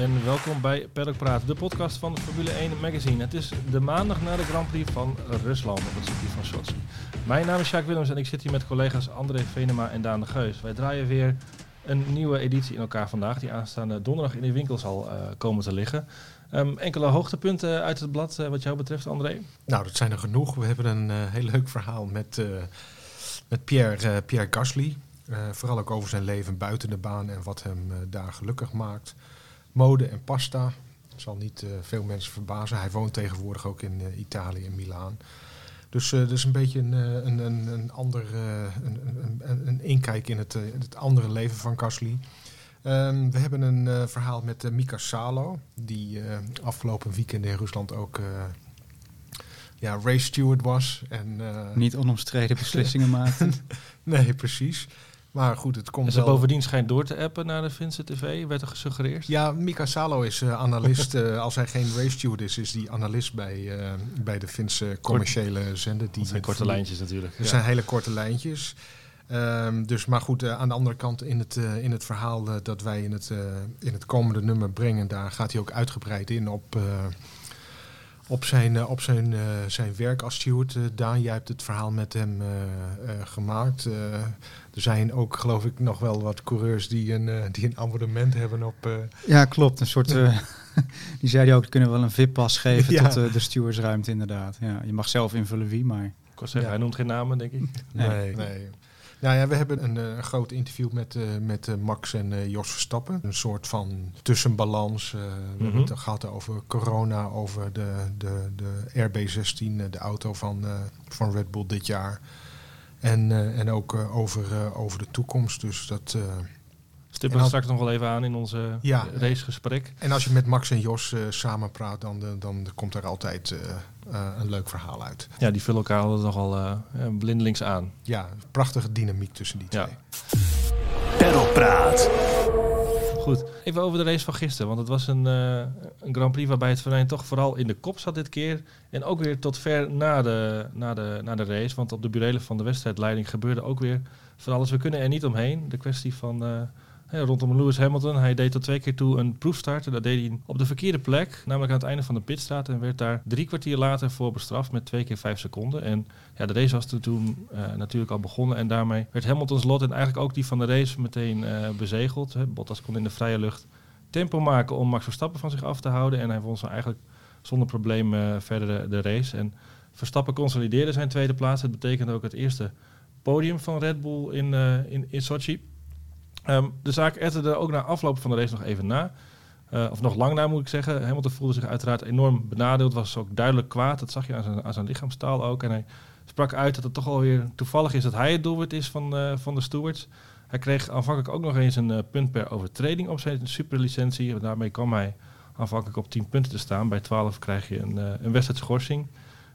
en welkom bij Paddock Praat, de podcast van Formule 1 Magazine. Het is de maandag na de Grand Prix van Rusland op het circuit van Sochi. Mijn naam is Jacques Willems en ik zit hier met collega's André Venema en Daan de Geus. Wij draaien weer een nieuwe editie in elkaar vandaag, die aanstaande donderdag in de winkel zal uh, komen te liggen. Um, enkele hoogtepunten uit het blad uh, wat jou betreft, André? Nou, dat zijn er genoeg. We hebben een uh, heel leuk verhaal met, met Pierre, Pierre Gasly. vooral ook over zijn leven buiten de baan en wat hem daar gelukkig maakt. Mode en pasta. zal niet veel mensen verbazen. Hij woont tegenwoordig ook in Italië, in Milaan. Dus uh, dus een beetje een, een, een, een ander een, een, een, inkijk in het, het andere leven van Gasly. Um, we hebben een uh, verhaal met uh, Mika Salo, die afgelopen weekend in Rusland ook ja, race steward was. En, Niet onomstreden beslissingen maakte. nee, precies. Maar goed, het komt en ze bovendien schijnt door te appen naar de Finse TV, werd er gesuggereerd? Ja, Mika Salo is analist. als hij geen race steward is, is die analist bij, bij de Finse commerciële Kort, zender. Die dat zijn korte lijntjes natuurlijk. Dat ja. zijn hele korte lijntjes. Um, dus, maar goed, uh, aan de andere kant in het, uh, in het verhaal uh, dat wij in het, in het komende nummer brengen, daar gaat hij ook uitgebreid in op, op zijn, op zijn, zijn werk als steward. Daan, jij hebt het verhaal met hem gemaakt. er zijn ook, geloof ik, nog wel wat coureurs die een, die een abonnement hebben op... ja, klopt. Een soort... die zei hij ook, kunnen we wel een VIP-pas geven ja. tot de stewardsruimte inderdaad. Ja, je mag zelf invullen wie, maar... Ik zeggen, ja. hij noemt geen namen, denk ik. nee. nee. nee. Nou ja, we hebben een, een groot interview met, uh, met uh, Max en uh, Jos Verstappen. Een soort van tussenbalans. Mm -hmm. We hebben het gehad over corona, over de, de, de RB16, de auto van, van Red Bull dit jaar. En, en ook over, over de toekomst. Dus dat... Stippen we straks nog wel even aan in onze ja, racegesprek. En als je met Max en Jos samen praat, dan, dan komt er altijd uh, een leuk verhaal uit. Ja, die vullen elkaar altijd nogal uh, blindelings aan. Ja, prachtige dynamiek tussen die twee. Perlpraat. Goed, even over de race van gisteren. Want het was een, uh, een Grand Prix waarbij het venijn toch vooral in de kop zat dit keer. En ook weer tot ver na de, na de, na de race. Want op de burelen van de wedstrijdleiding gebeurde ook weer van alles. We kunnen er niet omheen. De kwestie van rondom Lewis Hamilton. Hij deed tot twee keer toe een proefstart. Dat deed hij op de verkeerde plek, namelijk aan het einde van de pitstraat. En werd daar drie kwartier later voor bestraft met twee keer vijf seconden. En ja, de race was toen, uh, natuurlijk al begonnen. En daarmee werd Hamiltons lot en eigenlijk ook die van de race meteen uh, bezegeld. Hè. Bottas kon in de vrije lucht tempo maken om Max Verstappen van zich af te houden. En hij won zo eigenlijk zonder probleem uh, verder de, de, race. En Verstappen consolideerde zijn tweede plaats. Het betekende ook het eerste podium van Red Bull in, in, in Sochi. Um, de zaak etterde ook na afloop van de race nog even na. Uh, of nog lang na moet ik zeggen. Hamilton voelde zich uiteraard enorm benadeeld. Was ook duidelijk kwaad. Dat zag je aan zijn, aan zijn lichaamstaal ook. En hij sprak uit dat het toch alweer toevallig is dat hij het doelwit is van, uh, van de stewards. Hij kreeg aanvankelijk ook nog eens een uh, punt per overtreding op zijn superlicentie. Daarmee kwam hij aanvankelijk op 10 punten te staan. Bij 12 krijg je een, een wedstrijdschorsing.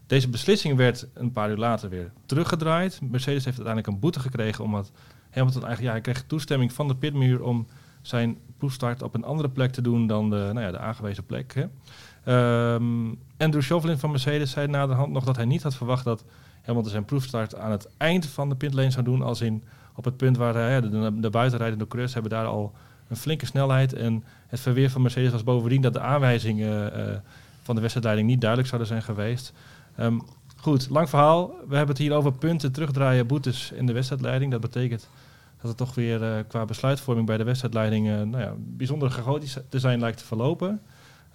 Deze beslissing werd een paar uur later weer teruggedraaid. Mercedes heeft uiteindelijk een boete gekregen omdat Hamilton eigenlijk, ja, hij kreeg toestemming van de pitmuur om zijn proefstart op een andere plek te doen dan de, nou ja, de aangewezen plek. Hè. Um, Andrew Chauvelin van Mercedes zei na de hand nog dat hij niet had verwacht dat Hamilton zijn proefstart aan het eind van de pitlane zou doen, als in op het punt waar uh, de, de, de buitenrijdende coureurs hebben daar al een flinke snelheid. En het verweer van Mercedes was bovendien dat de aanwijzingen uh, van de wedstrijdleiding niet duidelijk zouden zijn geweest. Um, goed, lang verhaal. We hebben het hier over punten terugdraaien, boetes in de wedstrijdleiding. Dat betekent dat het toch weer uh, qua besluitvorming bij de wedstrijdleiding uh, nou ja, bijzonder chaotisch te zijn lijkt te verlopen.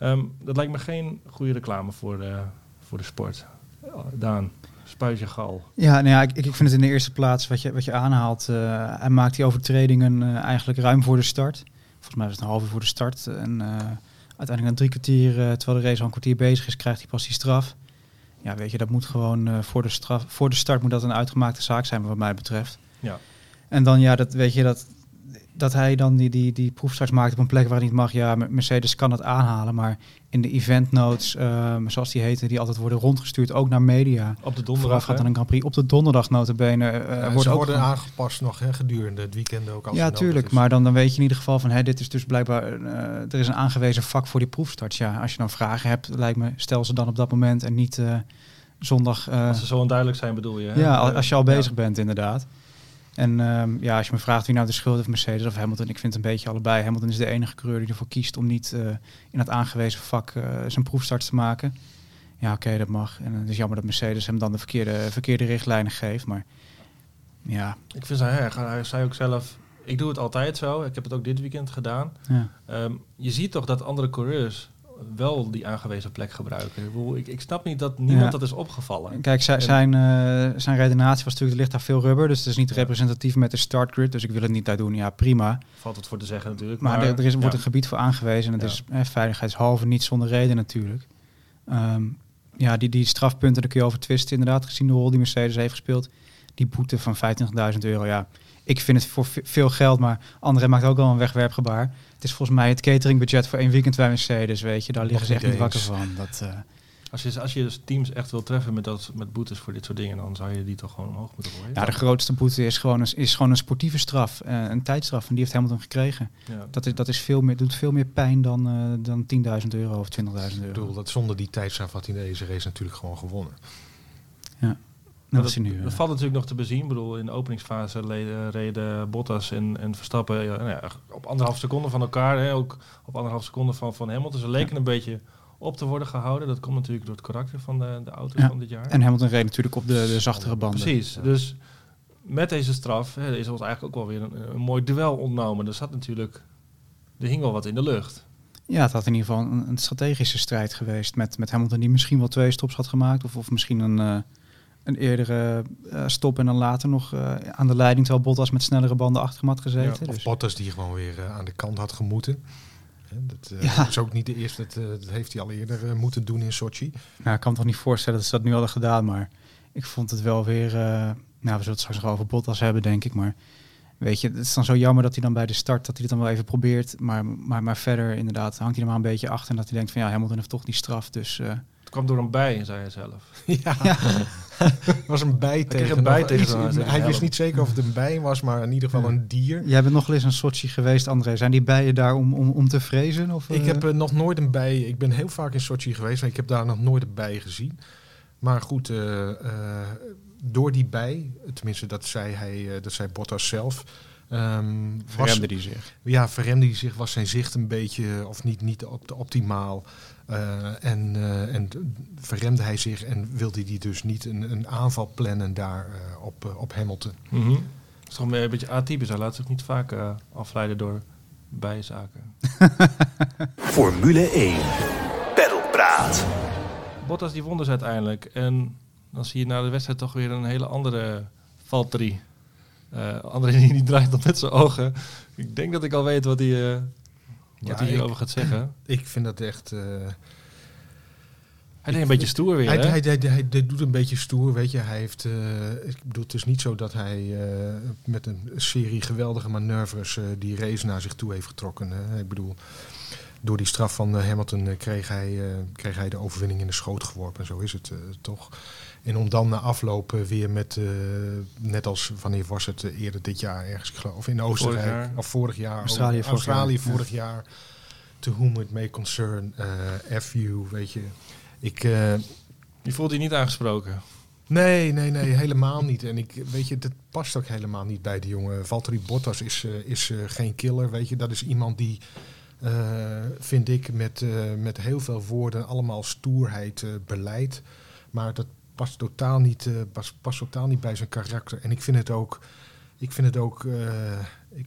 Um, dat lijkt me geen goede reclame voor de, voor de sport. Daan, spuitje gal. Ja, nou ja ik, ik vind het in de eerste plaats wat je, wat je aanhaalt. Uh, hij maakt die overtredingen eigenlijk ruim voor de start. Volgens mij was het een half uur voor de start. En uiteindelijk na drie kwartier, terwijl de race al een kwartier bezig is, krijgt hij pas die straf. Ja, weet je, dat moet gewoon voor, de straf, voor de start moet dat een uitgemaakte zaak zijn wat mij betreft. Ja. En dan ja, dat weet je dat, dat hij dan die, die, die proefstarts maakt op een plek waar hij niet mag. Ja, Mercedes kan het aanhalen, maar in de event notes, um, zoals die heten, die altijd worden rondgestuurd, ook naar media. Op de donderdag gaat dan een Grand Prix. Op de donderdag notabene. Uh, ja, worden, ook worden aangepast nog hè, gedurende het weekend ook. Als ja, tuurlijk. Maar dan, dan weet je in ieder geval van, hè, dit is dus blijkbaar, uh, er is een aangewezen vak voor die proefstarts. Ja, als je dan vragen hebt, lijkt me, stel ze dan op dat moment en niet uh, zondag. als ze zo onduidelijk zijn bedoel je? Hè? Ja, als, als je al bezig ja. bent inderdaad. En ehm, ja, als je me vraagt wie nou de schuld heeft, Mercedes of Hamilton, ik vind het een beetje allebei. Hamilton is de enige coureur die ervoor kiest om niet uh, in het aangewezen vak uh, zijn proefstart te maken. Ja, oké, okay, dat mag. En het is jammer dat Mercedes hem dan de verkeerde, verkeerde richtlijnen geeft. Maar ja. Ik vind hij, hij zei ook zelf, ik doe het altijd zo. Ik heb het ook dit weekend gedaan. Ja. Um, je ziet toch dat andere coureurs wel die aangewezen plek gebruiken. Ik, ik snap niet dat niemand ja. dat is opgevallen. Kijk, zijn, zijn, uh, zijn redenatie was natuurlijk, er ligt daar veel rubber, dus het is niet representatief met de startgrid, dus ik wil het niet daar doen. Ja, prima. Valt het voor te zeggen natuurlijk. Maar, maar er, is, wordt een gebied voor aangewezen en het is eh, veiligheidshalve niet zonder reden natuurlijk. Um, ja, die, die strafpunten, daar kun je over twisten inderdaad, gezien de rol die Mercedes heeft gespeeld. Die boete van 25.000 euro, ja, ik vind het voor veel geld, maar André maakt ook al een wegwerpgebaar. Het is volgens mij het cateringbudget voor één weekend bij Mercedes, weet je. Daar liggen ze echt niet wakker van. Dat, uh... als, je, als je dus teams echt wil treffen met, dat, met boetes voor dit soort dingen, dan zou je die toch gewoon omhoog moeten gooien? Ja, de grootste boete is gewoon een, is gewoon een sportieve straf, uh, een tijdstraf. En die heeft Hamilton gekregen. Ja. Dat, is, dat is veel meer, doet veel meer pijn dan, uh, dan 10.000 euro of 20.000 euro. Ik bedoel, dat zonder die tijdstraf had hij deze race natuurlijk gewoon gewonnen. Ja. Dat, dat, nu, dat valt natuurlijk nog te bezien. Ik bedoel, in de openingsfase reden, reden Bottas en, en Verstappen ja, nou ja, op anderhalf seconde van elkaar. Hè, ook op anderhalf seconde van, van Hamilton. Ze leken een beetje op te worden gehouden. Dat komt natuurlijk door het karakter van de, de auto's van dit jaar. En Hamilton reed natuurlijk op de, de zachtere banden. Precies. Dus met deze straf hè, is ons eigenlijk ook wel weer een, een mooi duel ontnomen. Er zat natuurlijk, er hing wel wat in de lucht. Ja, het had in ieder geval een, een strategische strijd geweest met, met Hamilton die misschien wel twee stops had gemaakt. Of, of misschien een... Uh, een eerdere uh, stop en dan later nog uh, aan de leiding, terwijl Bottas met snellere banden achter hem had gezeten. Ja, of dus. Bottas die gewoon weer uh, aan de kant had gemoeten. Dat ja. is ook niet de eerste, dat, dat heeft hij al eerder moeten doen in Sochi. Nou, ik kan me toch niet voorstellen dat ze dat nu hadden gedaan, maar ik vond het wel weer, nou we zullen het straks nog over Bottas hebben denk ik, maar weet je, het is dan zo jammer dat hij dan bij de start, dat hij het dan wel even probeert, maar, maar, maar verder inderdaad hangt hij er maar een beetje achter en dat hij denkt van ja, Hamilton heeft toch die straf, dus kwam door een bij, zei hij zelf. Ja, ja. was een bij tegen. Een bij tegen hij wist niet zeker of het een bij was, maar in ieder geval een dier. Jij bent nog eens een Sochi geweest, André. Zijn die bijen daar om, om, om te vrezen? Of, ik heb uh, nog nooit een bij. Ik ben heel vaak in Sochi geweest, maar ik heb daar nog nooit een bij gezien. Maar goed, uh, uh, door die bij, tenminste dat zei hij, dat zei Bottas zelf. Um, verremde hij zich? Ja, verremde hij zich. Was zijn zicht een beetje, of niet, niet op, optimaal. Uh, en, uh, en verremde hij zich en wilde hij dus niet een, een aanval plannen daar uh, op, op Hamilton. Mm -hmm. Dat is toch een beetje atypisch. Hij laat zich niet vaak afleiden door bijzaken. Formule 1. Pedalpraat. Bottas die won dus uiteindelijk. En dan zie je na de wedstrijd toch weer een hele andere Valtteri. Uh, André die draait dan met zijn ogen. Ik denk dat ik al weet wat hij wat hij hierover gaat zeggen. Ik vind dat echt... Uh, hij deed een beetje stoer weer, hij, hè? Hij, hij, hij, hij, doet een beetje stoer, weet je. Hij heeft... Uh, ik bedoel, het is niet zo dat hij uh, met een serie geweldige manoeuvres uh, die race naar zich toe heeft getrokken. Hè. Ik bedoel, door die straf van Hamilton kreeg, hij, kreeg hij de overwinning in de schoot geworpen. En zo is het toch. En om dan na afloop weer met, uh, net als wanneer was het uh, eerder dit jaar ergens, ik geloof, of in Oostenrijk, vorig of vorig jaar, Australië, vorig, Australië jaar. vorig jaar, to whom it may concern, uh, FU, weet je. Ik, je voelt je niet aangesproken? Nee, nee, nee, helemaal niet. En ik, weet je, dat past ook helemaal niet bij die jongen. Valtteri Bottas is, is geen killer, weet je. Dat is iemand die, vind ik, met, met heel veel woorden allemaal stoerheid beleidt. Maar dat past totaal niet, uh, past, past totaal niet bij zijn karakter. En ik vind het ook, ik vind het ook, uh, ik,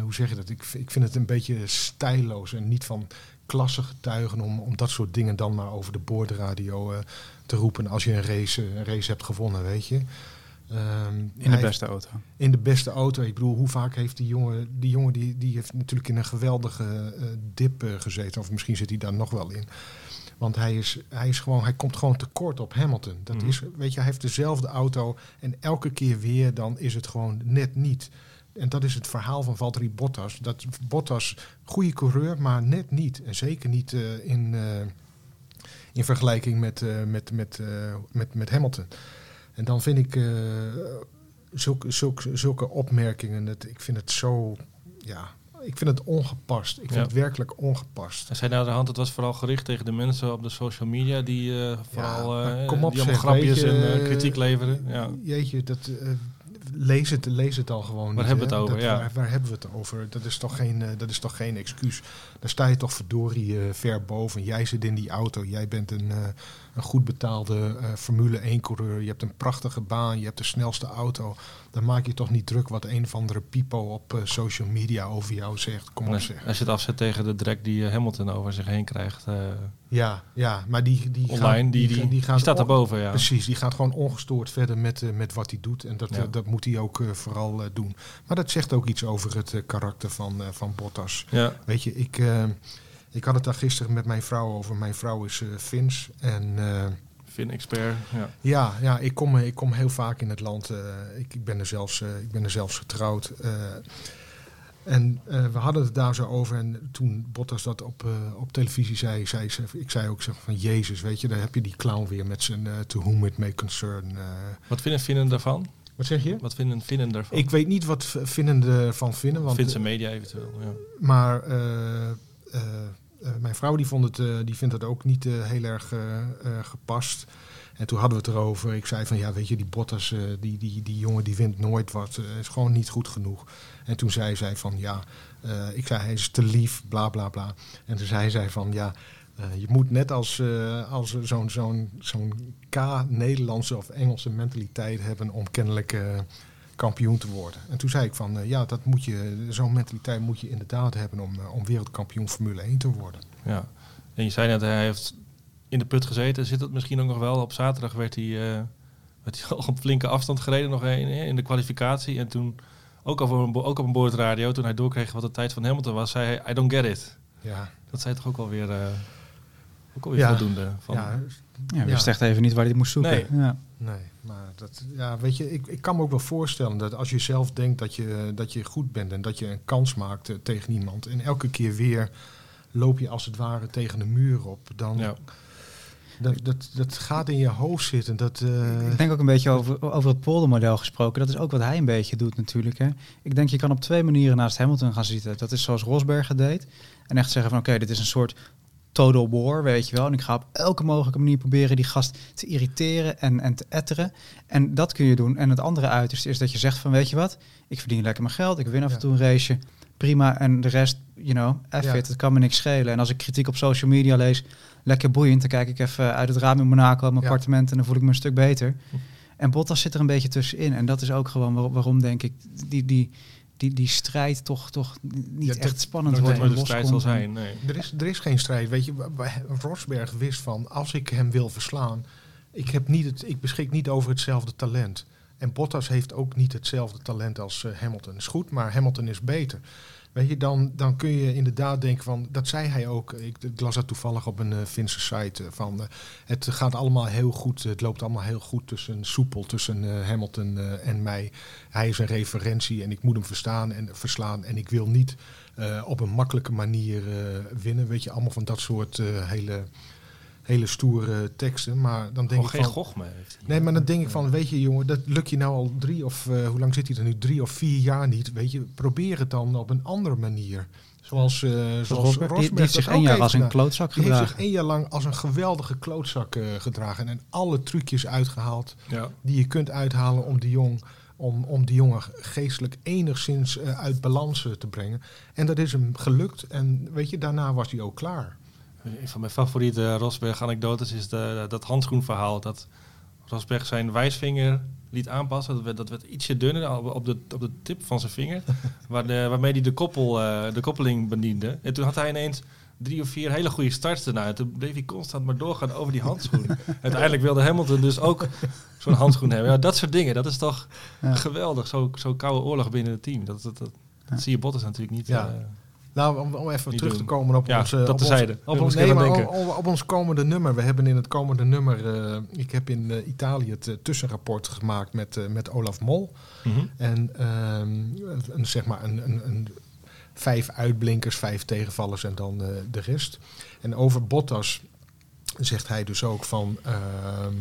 hoe zeg je dat? Ik, ik vind het een beetje stijloos en niet van klasse getuigen om, om dat soort dingen dan maar over de boordradio uh, te roepen als je een race, een race hebt gewonnen, weet je. Um, in de beste auto. In de beste auto. Ik bedoel, hoe vaak heeft die jongen, die jongen die, die heeft natuurlijk in een geweldige dip gezeten. Of misschien zit hij daar nog wel in. Want hij, is, hij, is gewoon, hij komt gewoon tekort op Hamilton. Dat mm -hmm. is, weet je, hij heeft dezelfde auto. En elke keer weer, dan is het gewoon net niet. En dat is het verhaal van Valtteri Bottas. Dat Bottas, goede coureur, maar net niet. En zeker niet uh, in, uh, in vergelijking met, uh, met, met, met, met Hamilton. En dan vind ik zulke, zulke, zulke opmerkingen, dat, ik vind het zo, ja, ik vind het ongepast. Ik vind ja. het werkelijk ongepast. Hij zei nou de hand, het was vooral gericht tegen de mensen op de social media die uh, vooral ja, kom op, die zeg, grapjes je, en uh, kritiek leveren. Ja. Jeetje, dat, lees het, lees het al gewoon Waar niet. hebben we het over, Dat- ja. Waar, waar hebben we het over? Dat is toch geen, eh, dat is toch geen excuus. Daar sta je toch verdorie eh, ver boven. Jij zit in die auto. Jij bent een, eh, een goed betaalde eh, Formule 1-coureur. Je hebt een prachtige baan. Je hebt de snelste auto. Dan maak je toch niet druk wat een of andere pipo op eh, social media over jou zegt. Kom op als, zeg. als je het afzet tegen de drek die eh, Hamilton over zich heen krijgt Ja, ja, maar die, die, online, gaat, die, die, die, gaat staat on- erboven, ja. Precies, die gaat gewoon ongestoord verder met, met wat hij doet. En dat, Ja. dat moet hij ook vooral doen. Maar dat zegt ook iets over het karakter van, van Bottas. Ja, Weet je, ik, ik had het daar gisteren met mijn vrouw over. Mijn vrouw is eh Fins. En eh, Fin-expert, ja. ja, ja ik, kom, eh, ik kom heel vaak in het land. ik, ik, ben er zelfs, eh, ik ben er zelfs getrouwd. en we hadden het daar zo over. En toen Bottas dat op, op televisie zei, zei ze, ik zei ook zo van Jezus, weet je, daar heb je die clown weer met zijn to whom it may concern. Wat vinden Finnen daarvan? wat zeg je? Wat vinden Finnen daarvan? Ik weet niet wat Finnen ervan vinden. Want, Finse media eventueel, ja. Maar mijn vrouw die vond het, eh, die vindt het ook niet eh, heel erg eh, eh, gepast. En toen hadden we het erover. Ik zei van ja, weet je, die Bottas, eh, die, die, die jongen die wint nooit wat. eh, is gewoon niet goed genoeg. En toen zei zij van ja, eh, ik zei hij is te lief, bla bla bla. En toen zei zij van ja, eh, je moet net als, eh, als zo'n zo'n zo'n K-Nederlandse of Engelse mentaliteit hebben om kennelijk eh, kampioen te worden. En toen zei ik van eh, ja, dat moet je, zo'n mentaliteit moet je inderdaad hebben om, eh, om wereldkampioen Formule 1 te worden. ja. En je zei net, hij heeft in de put gezeten. Zit het misschien ook nog wel? Op zaterdag werd hij, eh, werd hij al op flinke afstand gereden nog een, in de kwalificatie. En toen, ook, over een, ook op een boordradio, toen hij doorkreeg wat de tijd van Hamilton was, zei hij, I don't get it. Ja, Dat zei toch ook alweer, eh ook alweer Ja. voldoende. Van, ja, Ja, wist echt even niet waar hij het moest zoeken. Nee. Ja. Nee, maar dat, ja, weet je, ik, ik kan me ook wel voorstellen dat als je zelf denkt dat je, dat je goed bent en dat je een kans maakt eh, tegen iemand en elke keer weer loop je als het ware tegen de muur op, dan Ja. dat, dat, dat gaat in je hoofd zitten. Dat, eh, Ik denk ook een beetje over, over het poldermodel gesproken. Dat is ook wat hij een beetje doet natuurlijk. Hè. Ik denk je kan op twee manieren naast Hamilton gaan zitten. Dat is zoals Rosberg deed. En echt zeggen van oké, dit is een soort total war, weet je wel. En ik ga op elke mogelijke manier proberen die gast te irriteren en, en te etteren. En dat kun je doen. En het andere uiterste is dat je zegt van weet je wat, ik verdien lekker mijn geld. Ik win af en toe een raceje. Prima. En de rest, you know, F it, het kan me niks schelen. En als ik kritiek op social media lees, lekker boeiend. Dan kijk ik even uit het raam in Monaco, op mijn appartement en dan voel ik me een stuk beter. En Bottas zit er een beetje tussenin. En dat is ook gewoon waar- waarom, denk ik, die, die, die, die strijd toch, toch niet Ja, echt dat- spannend wordt. en de strijd zal zijn, nee. Er is, er is geen strijd. Weet je, Rosberg wist van als ik hem wil verslaan, ik, heb niet het, ik beschik niet over hetzelfde talent. En Bottas heeft ook niet hetzelfde talent als eh, Hamilton. Is goed, maar Hamilton is beter. Weet je, dan, dan kun je inderdaad denken van, dat zei hij ook. Ik, ik las dat toevallig op een uh, Finse site. eh, van, eh, het gaat allemaal heel goed. Het loopt allemaal heel goed tussen soepel tussen eh, Hamilton eh, en mij. Hij is een referentie en ik moet hem verstaan en verslaan. En ik wil niet eh, op een makkelijke manier eh, winnen. Weet je, allemaal van dat soort eh, hele, hele stoere teksten. Maar dan denk Gewoon ik geen van. goch mee heeft hij. Nee, maar dan denk ik van, weet je jongen, dat lukt je nou al drie of eh, hoe lang zit hij er nu? Drie of vier jaar niet. Weet je, probeer het dan op een andere manier. Zoals, eh zoals Rosberg, die, die Rosberg heeft zich één jaar als een klootzak Die heeft zich gedragen. één jaar lang als een geweldige klootzak eh, gedragen. En alle trucjes uitgehaald Ja. die je kunt uithalen om die, jong, om, om die jongen geestelijk enigszins uit balans te brengen. En dat is hem gelukt. En weet je, daarna was hij ook klaar. Een van mijn favoriete Rosberg-anekdotes is de, dat handschoenverhaal. Dat Rosberg zijn wijsvinger liet aanpassen. Dat werd, dat werd ietsje dunner op de, op de tip van zijn vinger. waar de, waarmee hij de, koppel, eh, de koppeling bediende. En toen had hij ineens drie of vier hele goede starts daarna. En Toen bleef hij constant maar doorgaan over die handschoen. Uiteindelijk wilde Hamilton dus ook zo'n handschoen hebben. Ja, dat soort dingen, dat is toch Ja. geweldig. Zo'n zo koude oorlog binnen het team. Dat, dat, dat, Ja. zie je Bottas natuurlijk niet. Ja. eh, Nou, om, om even terug doen. te komen op Ja, dat op. Ons, op, ons, nee, maar op, op ons komende nummer. We hebben in het komende nummer... eh, ik heb in eh, Italië het eh, tussenrapport gemaakt met, met Olaf Mol. mhm. En ehm, een, zeg maar een, een, een vijf uitblinkers, vijf tegenvallers en dan de rest. En over Bottas zegt hij dus ook van... ehm,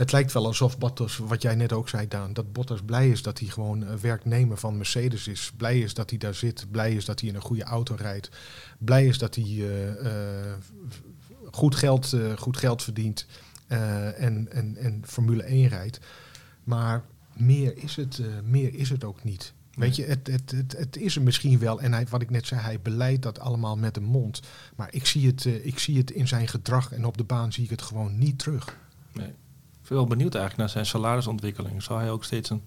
het lijkt wel alsof Bottas, wat jij net ook zei Daan, dat Bottas blij is dat hij gewoon eh, werknemer van Mercedes is. Blij is dat hij daar zit. Blij is dat hij in een goede auto rijdt. Blij is dat hij eh, eh, goed, geld, goed geld verdient en, en, en Formule 1 rijdt. Maar meer is het, meer is het ook niet. Weet je, het, het, het, het is er misschien wel. En hij, wat ik net zei, hij beleidt dat allemaal met de mond. Maar ik zie, het, ik zie het in zijn gedrag en op de baan zie ik het gewoon niet terug. Nee. Ik ben wel benieuwd eigenlijk naar zijn salarisontwikkeling. Zal hij ook steeds een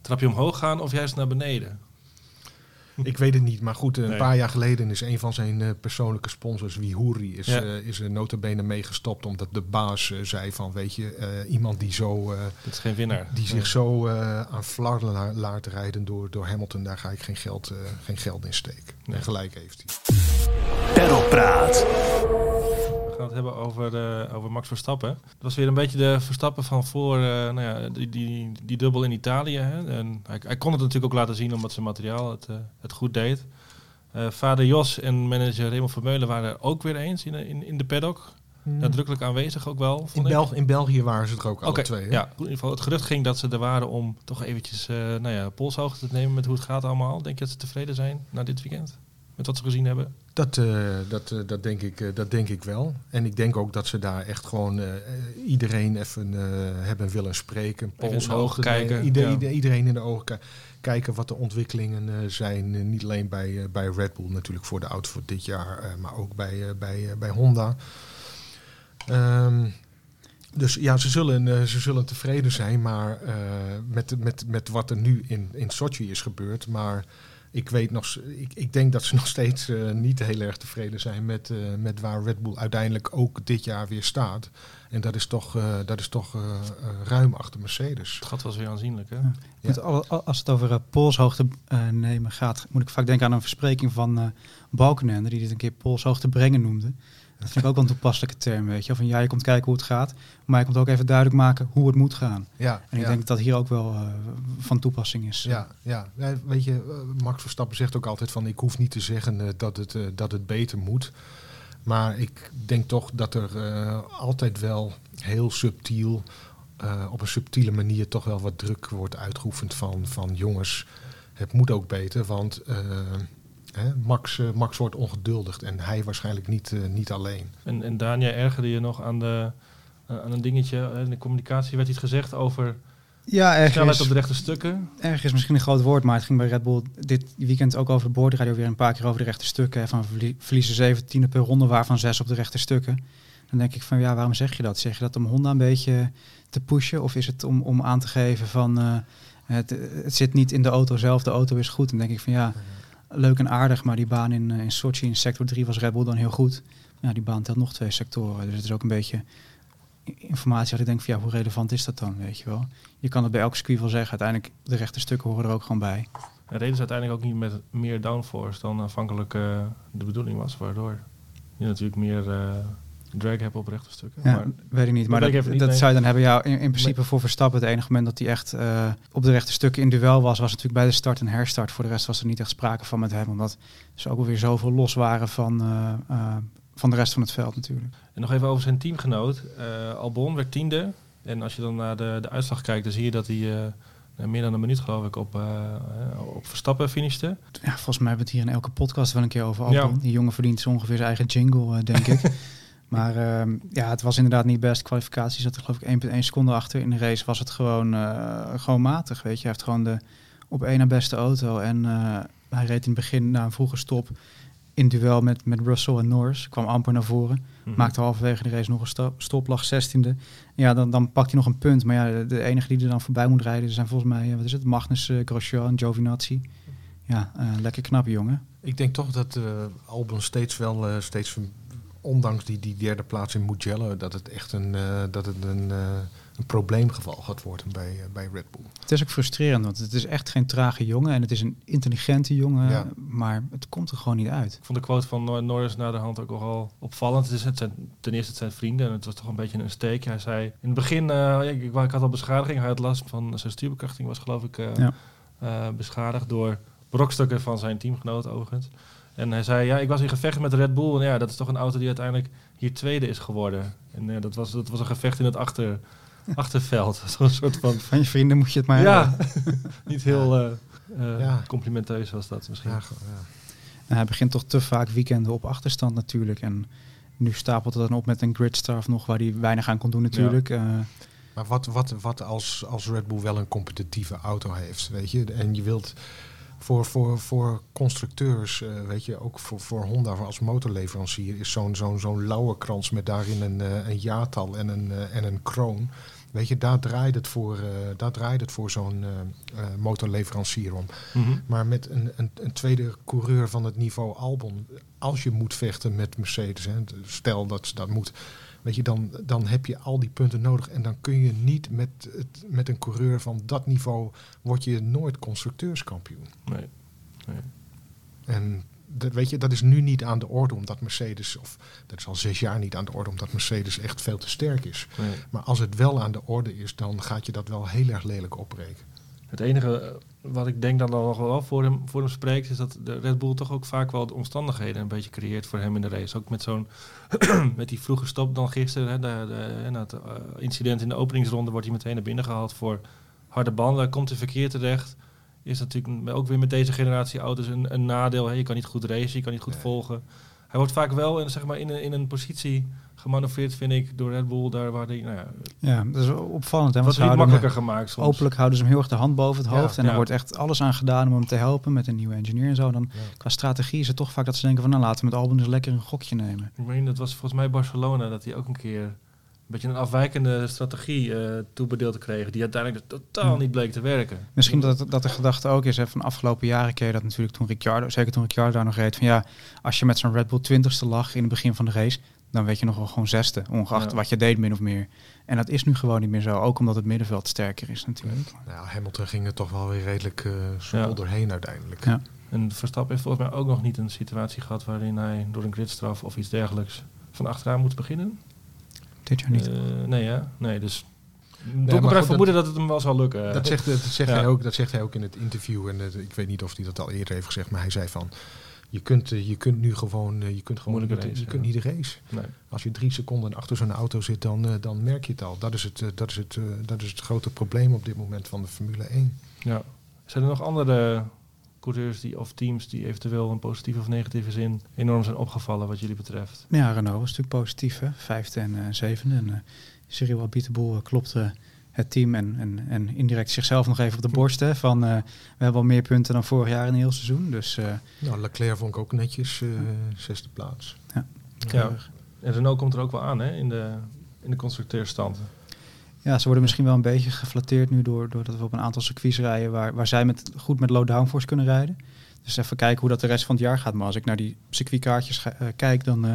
trapje omhoog gaan of juist naar beneden? Ik weet het niet, maar goed, een Nee. paar jaar geleden is een van zijn eh, persoonlijke sponsors, Wihuri, is, Ja. eh, is er notabene meegestopt omdat de baas eh, zei van, weet je, eh, iemand die, zo, eh, Dat is geen winnaar. die zich Nee. zo eh, aan flarden la- laat rijden door, door Hamilton, daar ga ik geen geld, eh, geen geld in steken. Nee. En gelijk heeft hij. Pedalpraat. Gaan het hebben over, eh, over Max Verstappen. Het was weer een beetje de Verstappen van voor eh, nou ja, die, die, die dubbel in Italië. Hè. En hij, hij kon het natuurlijk ook laten zien omdat zijn materiaal het, eh, het goed deed. Vader Jos en manager Raymond Vermeulen waren er ook weer eens in, in, in de paddock. Nadrukkelijk aanwezig ook wel. In. Bel in België waren ze er ook alle twee. hè? ja. In ieder geval, het gerucht ging dat ze er waren om toch eventjes nou ja, polshoogte te nemen met hoe het gaat allemaal. Denk je dat ze tevreden zijn na dit weekend? Met wat ze gezien hebben? Dat, eh, dat, eh, dat, denk ik, eh, dat denk ik wel. En ik denk ook dat ze daar echt gewoon iedereen even hebben willen spreken. Polshoogte ogen kijken, nemen. Ieder- ja. ieder- iedereen in de ogen ki- kijken wat de ontwikkelingen zijn. Niet alleen bij, bij Red Bull natuurlijk voor de auto voor dit jaar, maar ook bij, bij, bij Honda. Ehm, dus ja, ze zullen, ze zullen tevreden zijn maar, met, met, met wat er nu in, in Sochi is gebeurd. Maar ik, weet nog, ik, ik denk dat ze nog steeds eh, niet heel erg tevreden zijn met, eh, met waar Red Bull uiteindelijk ook dit jaar weer staat. En dat is toch, eh, dat is toch ruim achter Mercedes. Het gat was weer aanzienlijk, hè? Ja. Goed, als het over polshoogte eh, nemen gaat, moet ik vaak denken aan een verspreking van eh Balkenende, die dit een keer polshoogte brengen noemde. Dat vind ik ook wel een toepasselijke term, weet je. Van ja, je komt kijken hoe het gaat, maar je komt ook even duidelijk maken hoe het moet gaan. Ja, En ik ja. denk dat dat hier ook wel eh, van toepassing is. Ja, ja. Ja, weet je, eh, Max Verstappen zegt ook altijd van ik hoef niet te zeggen eh, dat, het, dat het beter moet. Maar ik denk toch dat er altijd wel heel subtiel, op een subtiele manier toch wel wat druk wordt uitgeoefend van, van jongens, het moet ook beter, want hè, Max, eh, Max wordt ongeduldig en hij waarschijnlijk niet, eh, niet alleen. En, en Dania ergerde je nog aan, de, aan een dingetje. eh, In de communicatie werd iets gezegd over Ja, erg snelheid is, op de rechte stukken. erg is misschien een groot woord, maar het ging bij Red Bull dit weekend ook over de boordradio weer een paar keer over de rechte stukken. Van verlie- verliezen 17 per ronde, waarvan zes op de rechte stukken. Dan denk ik van ja, waarom zeg je dat? Zeg je dat om Honda een beetje te pushen? Of is het om, om aan te geven van eh, het, het zit niet in de auto zelf, de auto is goed. Dan denk ik van ja, leuk en aardig, maar die baan in, eh, in Sochi in sector 3 was Red Bull dan heel goed. Ja, die baan telt nog twee sectoren. Dus het is ook een beetje informatie dat ik denk van ja, hoe relevant is dat dan, weet je wel? Je kan het bij elk circuit wel zeggen, uiteindelijk de rechte stukken horen er ook gewoon bij. En reden ze uiteindelijk ook niet met meer downforce dan aanvankelijk eh, de bedoeling was. Waardoor je natuurlijk meer eh, drag hebt op rechte stukken. Ja, Maar weet ik niet. Maar dat, niet, dat nee. zou je dan hebben. Ja, in, in principe voor Verstappen het enige moment dat hij echt eh, op de rechte stukken in duel was, was natuurlijk bij de start en herstart. Voor de rest was er niet echt sprake van met hem, omdat ze ook alweer zoveel los waren van, eh, eh, van de rest van het veld natuurlijk. En nog even over zijn teamgenoot. Eh, Albon werd tiende. En als je dan naar de, de uitslag kijkt, dan zie je dat hij eh, meer dan een minuut, geloof ik, op, op Verstappen finishte. Ja, volgens mij hebben we het hier in elke podcast wel een keer over Albon. Ja. Die jongen verdient zo ongeveer zijn eigen jingle, denk ik. Maar ehm, ja, het was inderdaad niet best. Kwalificatie zat er geloof ik 1,1 seconde achter. In de race was het gewoon, eh, gewoon matig, weet je. Hij heeft gewoon de op één na beste auto. En eh, hij reed in het begin na een vroege stop in duel met, met Russell en Norris. Kwam amper naar voren. Mhm. Maakte halverwege de race nog een stop, lag 16e. Ja, dan, dan pakt hij nog een punt. Maar ja, de, enige die er dan voorbij moet rijden zijn volgens mij, eh, wat is het, Magnus uh, Grosjean en Giovinazzi. Ja, lekker knap jongen. Ik denk toch dat Albon steeds wel, steeds, ondanks die, die derde plaats in Mugello, dat het echt een, eh, dat het een, eh, een probleemgeval gaat worden bij, eh, bij Red Bull. Het is ook frustrerend, want het is echt geen trage jongen. En het is een intelligente jongen, Ja. maar het komt er gewoon niet uit. Ik vond de quote van Nor- Norris na de hand ook nogal opvallend. Het is, het zijn, ten eerste het zijn vrienden en het was toch een beetje een steek. Hij zei in het begin, eh, ik, ik, ik had al beschadiging. Hij had last van zijn stuurbekrachting was geloof ik eh, Ja. eh, beschadigd door brokstukken van zijn teamgenoot overigens. En hij zei, ja, ik was in gevecht met Red Bull. En ja, dat is toch een auto die uiteindelijk hier tweede is geworden. En eh, dat, was, dat was een gevecht in het achter, achterveld. Zo'n soort van... Van je vrienden moet je het maar Ja, hebben. niet heel eh, eh, Ja. complimenteus was dat misschien. Ja. En hij begint toch te vaak weekenden op achterstand natuurlijk. En nu stapelt het dan op met een gridstraf nog waar hij weinig aan kon doen natuurlijk. Eh, Maar wat, wat, wat als, als Red Bull wel een competitieve auto heeft, weet je? En je wilt voor, voor, voor constructeurs, eh, weet je, ook voor, voor Honda als motorleverancier, is zo'n zo'n zo'n lauwe krans met daarin een, eh, een jaartal en een, eh, en een kroon. Weet je, daar draait het voor, daar draait het voor zo'n motorleverancier om. Mhm. Maar met een, een, een tweede coureur van het niveau Albon, als je moet vechten met Mercedes, hè, stel dat ze dat moet, weet je, dan, dan heb je al die punten nodig. En dan kun je niet met, het, met een coureur van dat niveau, word je nooit constructeurskampioen. Nee. nee. En dat, weet je, dat is nu niet aan de orde omdat Mercedes, of dat is al zes jaar niet aan de orde omdat Mercedes echt veel te sterk is. nee. Maar als het wel aan de orde is, dan gaat je dat wel heel erg lelijk opbreken. Het enige eh, wat ik denk dan nog wel voor hem, voor hem spreekt, is dat de Red Bull toch ook vaak wel de omstandigheden een beetje creëert voor hem in de race. Ook met zo'n, met die vroege stop dan gisteren, hè, de, de, na het eh, incident in de openingsronde wordt hij meteen naar binnen gehaald voor harde banden. Komt de verkeer terecht. Is natuurlijk ook weer met deze generatie auto's een, een nadeel. Hè. Je kan niet goed racen, je kan niet goed Nee. volgen. Hij wordt vaak wel in, zeg maar, in, een, in een positie gemanoeuvreerd, vind ik, door Red Bull. Daar waar hij, nou ja, Ja, dat is opvallend. Hè? wat Want ze niet makkelijker hem- gemaakt soms. Openlijk houden ze hem heel erg de hand boven het Ja, hoofd. en ja. er wordt echt alles aan gedaan om hem te helpen met een nieuwe engineer en zo. Dan, Ja. qua strategie is het toch vaak dat ze denken van... nou, laten we met Albon eens lekker een gokje nemen. Ik meen, dat was volgens mij Barcelona, dat hij ook een keer een beetje een afwijkende strategie eh toebedeeld kreeg, die uiteindelijk dus totaal niet bleek te werken. Misschien dat, dat de gedachte ook is, hè, van de afgelopen jaren keer dat natuurlijk toen Ricciardo, zeker toen Ricciardo daar nog reed, van ja, als je met zo'n Red Bull 20ste lag in het begin van de race, dan weet je nog wel gewoon zesde, ongeacht Ja. wat je deed min of meer. En dat is nu gewoon niet meer zo, ook omdat het middenveld sterker is natuurlijk. Nou, Hamilton ging er toch wel weer redelijk eh soepel Ja. doorheen uiteindelijk. Ja. En Verstappen heeft volgens mij ook nog niet een situatie gehad waarin hij door een gridstraf of iets dergelijks van achteraan moet beginnen. Dit jaar niet. Eh, nee, ja. Nee, dus... Doe maar vermoeden dat, het hem wel zal lukken. Dat zegt, dat, zegt Ja. hij ook, dat zegt hij ook in het interview. En eh, ik weet niet of hij dat al eerder heeft gezegd, maar hij zei van... Je kunt, eh, je kunt nu gewoon, eh, je kunt gewoon niet, race, je kunt niet de race. Nee. Als je drie seconden achter zo'n auto zit, dan, eh, dan merk je het al. Dat is het, eh, dat, is het, eh, dat is het grote probleem op dit moment van de Formule 1. Ja. Zijn er nog andere coureurs die, of teams die eventueel in positieve of negatieve zin enorm zijn opgevallen wat jullie betreft? Ja, Renault was natuurlijk positief, hè? vijfde en eh, zevende. En uh, Cyril Abiteboul klopte het team en, en, en indirect zichzelf nog even op de borst. Hè, van uh, we hebben al meer punten dan vorig jaar in een heel seizoen. Dus, uh, nou, Leclerc vond ik ook netjes, uh, zesde plaats. Ja. ja. En Renault komt er ook wel aan hè, in de, in de constructeurstand. Ja, ze worden misschien wel een beetje geflatteerd nu door, doordat we op een aantal circuits rijden waar, waar zij met, goed met low downforce kunnen rijden. Dus even kijken hoe dat de rest van het jaar gaat. Maar als ik naar die circuitkaartjes ga, uh, kijk, dan uh,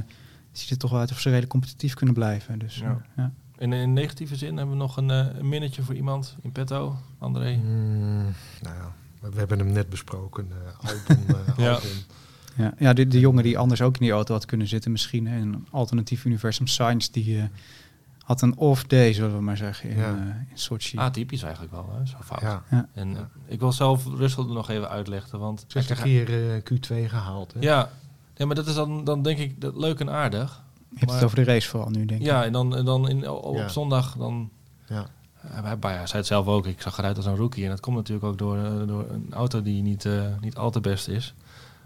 ziet het toch wel uit of ze redelijk competitief kunnen blijven. Dus, ja. ja. In, in negatieve zin hebben we nog een, uh, een minnetje voor iemand in petto, André. Mm, nou ja, we hebben hem net besproken. Uh, Albon, ja. Albon. Ja, ja de, de jongen die anders ook in die auto had kunnen zitten, misschien in een alternatief universum Science, die uh, had een off day, zullen we maar zeggen, in, Ja. uh, in Sochi. Atypisch eigenlijk wel, hè? zo fout. Ja. Ja. En uh, ik wil zelf Russell er nog even uitleggen, want... Zesde keer uh, Q2 gehaald. Hè? Ja. ja, maar dat is dan, dan denk ik dat leuk en aardig. Je hebt maar, het over de race vooral nu, denk ik. Ja, en dan, en dan in, op Ja. zondag dan... Ja. hij, zei het zelf ook, ik zag eruit als een rookie. En dat komt natuurlijk ook door, uh, door een auto die niet, uh, niet al te best is.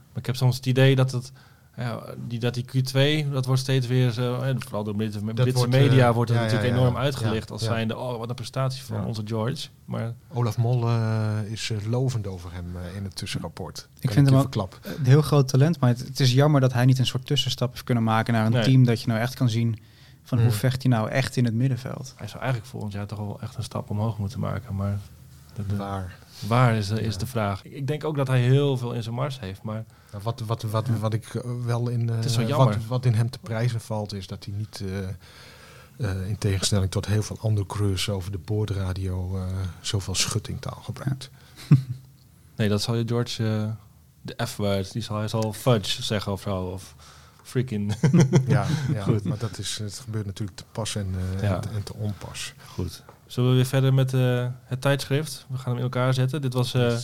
Maar ik heb soms het idee dat het... Ja, die, dat die Q2, dat wordt steeds weer zo... En vooral door Britse, Britse wordt, media uh, wordt het ja, natuurlijk ja, ja, enorm ja. uitgelicht... Als ja. zijnde, oh, wat een prestatie van Ja. onze George. Maar Olaf Mol uh, is uh, lovend over hem uh, in het tussenrapport. Ik vind hem ook klap. een heel groot talent, maar het, het, is jammer dat hij niet een soort tussenstap heeft kunnen maken naar een Nee. team dat je nou echt kan zien van hoe vecht hij nou echt in het middenveld. hij zou eigenlijk volgend jaar toch wel echt een stap omhoog moeten maken. Maar de, de- Waar. waar is, de, is de vraag. Ik denk ook dat hij heel veel in zijn mars heeft. Maar Nou, wat, wat, wat, wat ik eh, wel in, eh, wat, wat in hem te prijzen valt, is dat hij niet, eh, in tegenstelling tot heel veel andere coureurs over de boordradio, zoveel schuttingtaal gebruikt. nee, dat zal je George, de F-word, die zal hij zal fudge zeggen of zo. Of freaking. Ja, ja Goed. maar dat is, het gebeurt natuurlijk te pas en, Ja. en, te- en te onpas. Goed. Zullen we weer verder met eh, het tijdschrift? We gaan hem in elkaar zetten. Dit was eh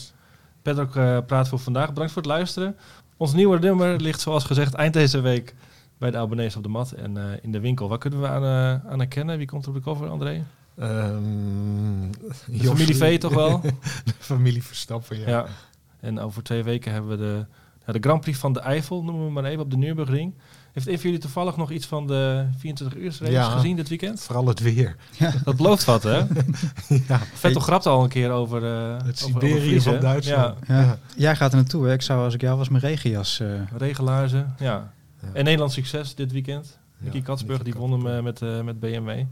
Patrick eh, Praat voor vandaag. Bedankt voor het luisteren. Ons nieuwe nummer ligt zoals gezegd eind deze week bij de abonnees op de mat en in de winkel. Waar kunnen we aan, aan herkennen? Wie komt er op de cover, André? Ehm, De familie V toch wel? de familie Verstappen, ja. Ja. En over twee weken hebben we de, Ja, de Grand Prix van de Eifel, noemen we maar even, op de Nürburgring. Heeft een van jullie toevallig nog iets van de 24 uur race Ja. gezien dit weekend? Vooral het weer. Dat belooft wat, hè? ja, Vettel grapte al een keer over... eh het over- over Siberië vriezen. van Duitsland. Ja, Ja. Jij gaat er naartoe, hè? Ik zou als ik jou was mijn regenjas. eh, regenlaarzen, ja. Ja. En Nederlands succes dit weekend. Nicky Ja, Katsburg, die won hem eh, met, eh, met BMW. Ja.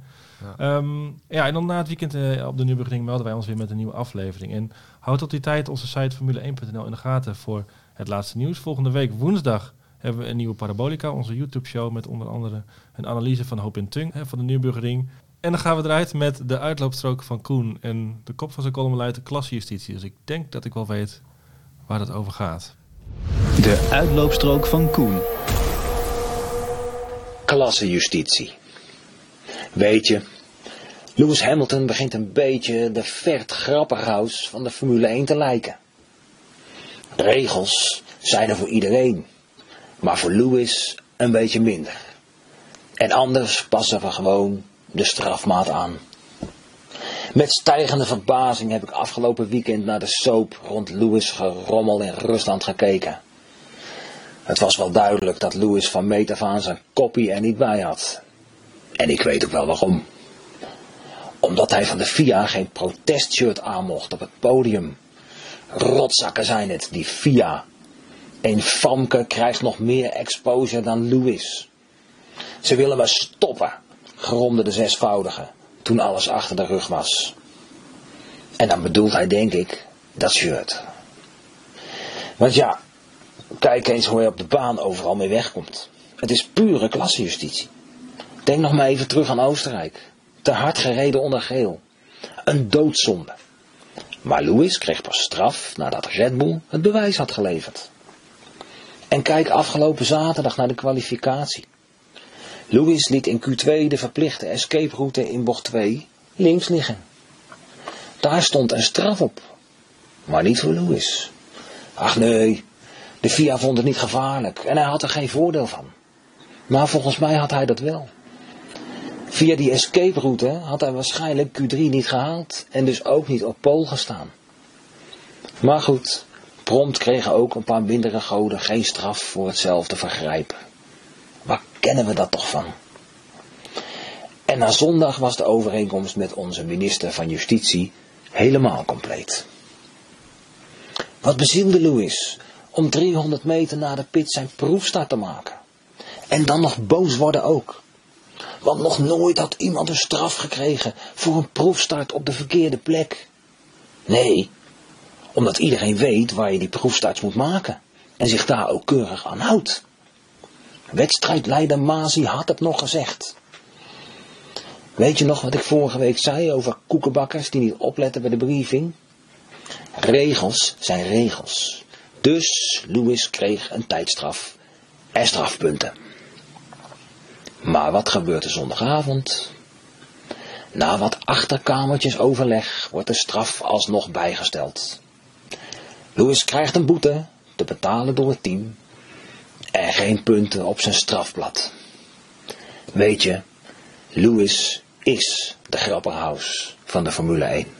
Ehm, ja, en dan na het weekend eh, op de Nürburgring melden wij ons weer met een nieuwe aflevering. En houd tot die tijd onze site formule1.nl in de gaten voor het laatste nieuws. Volgende week woensdag hebben we een nieuwe Parabolica, onze YouTube-show met onder andere een analyse van Hoop in Tung hè, van de Nürburgring. En dan gaan we eruit met de uitloopstrook van Koen. En de kop van zijn column luidt de klassejustitie. Dus ik denk dat ik wel weet waar het over gaat. De uitloopstrook van Koen. Klassejustitie. Weet je, Lewis Hamilton begint een beetje de Vert Grapperhaus van de Formule 1 te lijken. Regels zijn er voor iedereen, maar voor Lewis een beetje minder. En anders passen we gewoon de strafmaat aan. Met stijgende verbazing heb ik afgelopen weekend naar de soap rond Lewis gerommel in Rusland gekeken. Het was wel duidelijk dat Lewis van meet af aan zijn koppie er niet bij had. En ik weet ook wel waarom. Omdat hij van de FIA geen protestshirt aan mocht op het podium. Rotzakken zijn het, die FIA. Een Famke krijgt nog meer exposure dan Lewis. Ze willen me stoppen, gromde de zesvoudige, toen alles achter de rug was. En dan bedoelt hij, denk ik, dat shirt. Want ja, Kijk eens hoe hij op de baan overal mee wegkomt. Het is pure klassejustitie. Denk nog maar even terug aan Oostenrijk. Te hard gereden onder geel. Een doodzonde. Maar Lewis kreeg pas straf nadat Red Bull het bewijs had geleverd. En kijk afgelopen zaterdag naar de kwalificatie. Lewis liet in Q2 de verplichte escape route in bocht 2 links liggen. Daar stond een straf op. Maar niet voor Lewis. Ach nee, de FIA vond het niet gevaarlijk en hij had er geen voordeel van. Maar volgens mij had hij dat wel. Via die escape route had hij waarschijnlijk Q3 niet gehaald en dus ook niet op pol gestaan. Maar goed, prompt kregen ook een paar mindere goden geen straf voor hetzelfde vergrijp. Waar kennen we dat toch van? En na zondag was de overeenkomst met onze minister van Justitie helemaal compleet. Wat bezielde Louis om 300 meter na de pit zijn proefstart te maken? En dan nog boos worden ook. Want nog nooit had iemand een straf gekregen voor een proefstart op de verkeerde plek. Nee, omdat iedereen weet waar je die proefstarts moet maken en zich daar ook keurig aan houdt. Wedstrijdleider Masi had het nog gezegd. Weet je nog wat ik vorige week zei over koekenbakkers die niet opletten bij de briefing? Regels zijn regels. Dus Louis kreeg een tijdstraf en strafpunten. Maar wat gebeurt er zondagavond? Na wat achterkamertjes overleg wordt de straf alsnog bijgesteld. Louis krijgt een boete te betalen door het team en geen punten op zijn strafblad. Weet je, Louis is de grapperhaus van de Formule 1.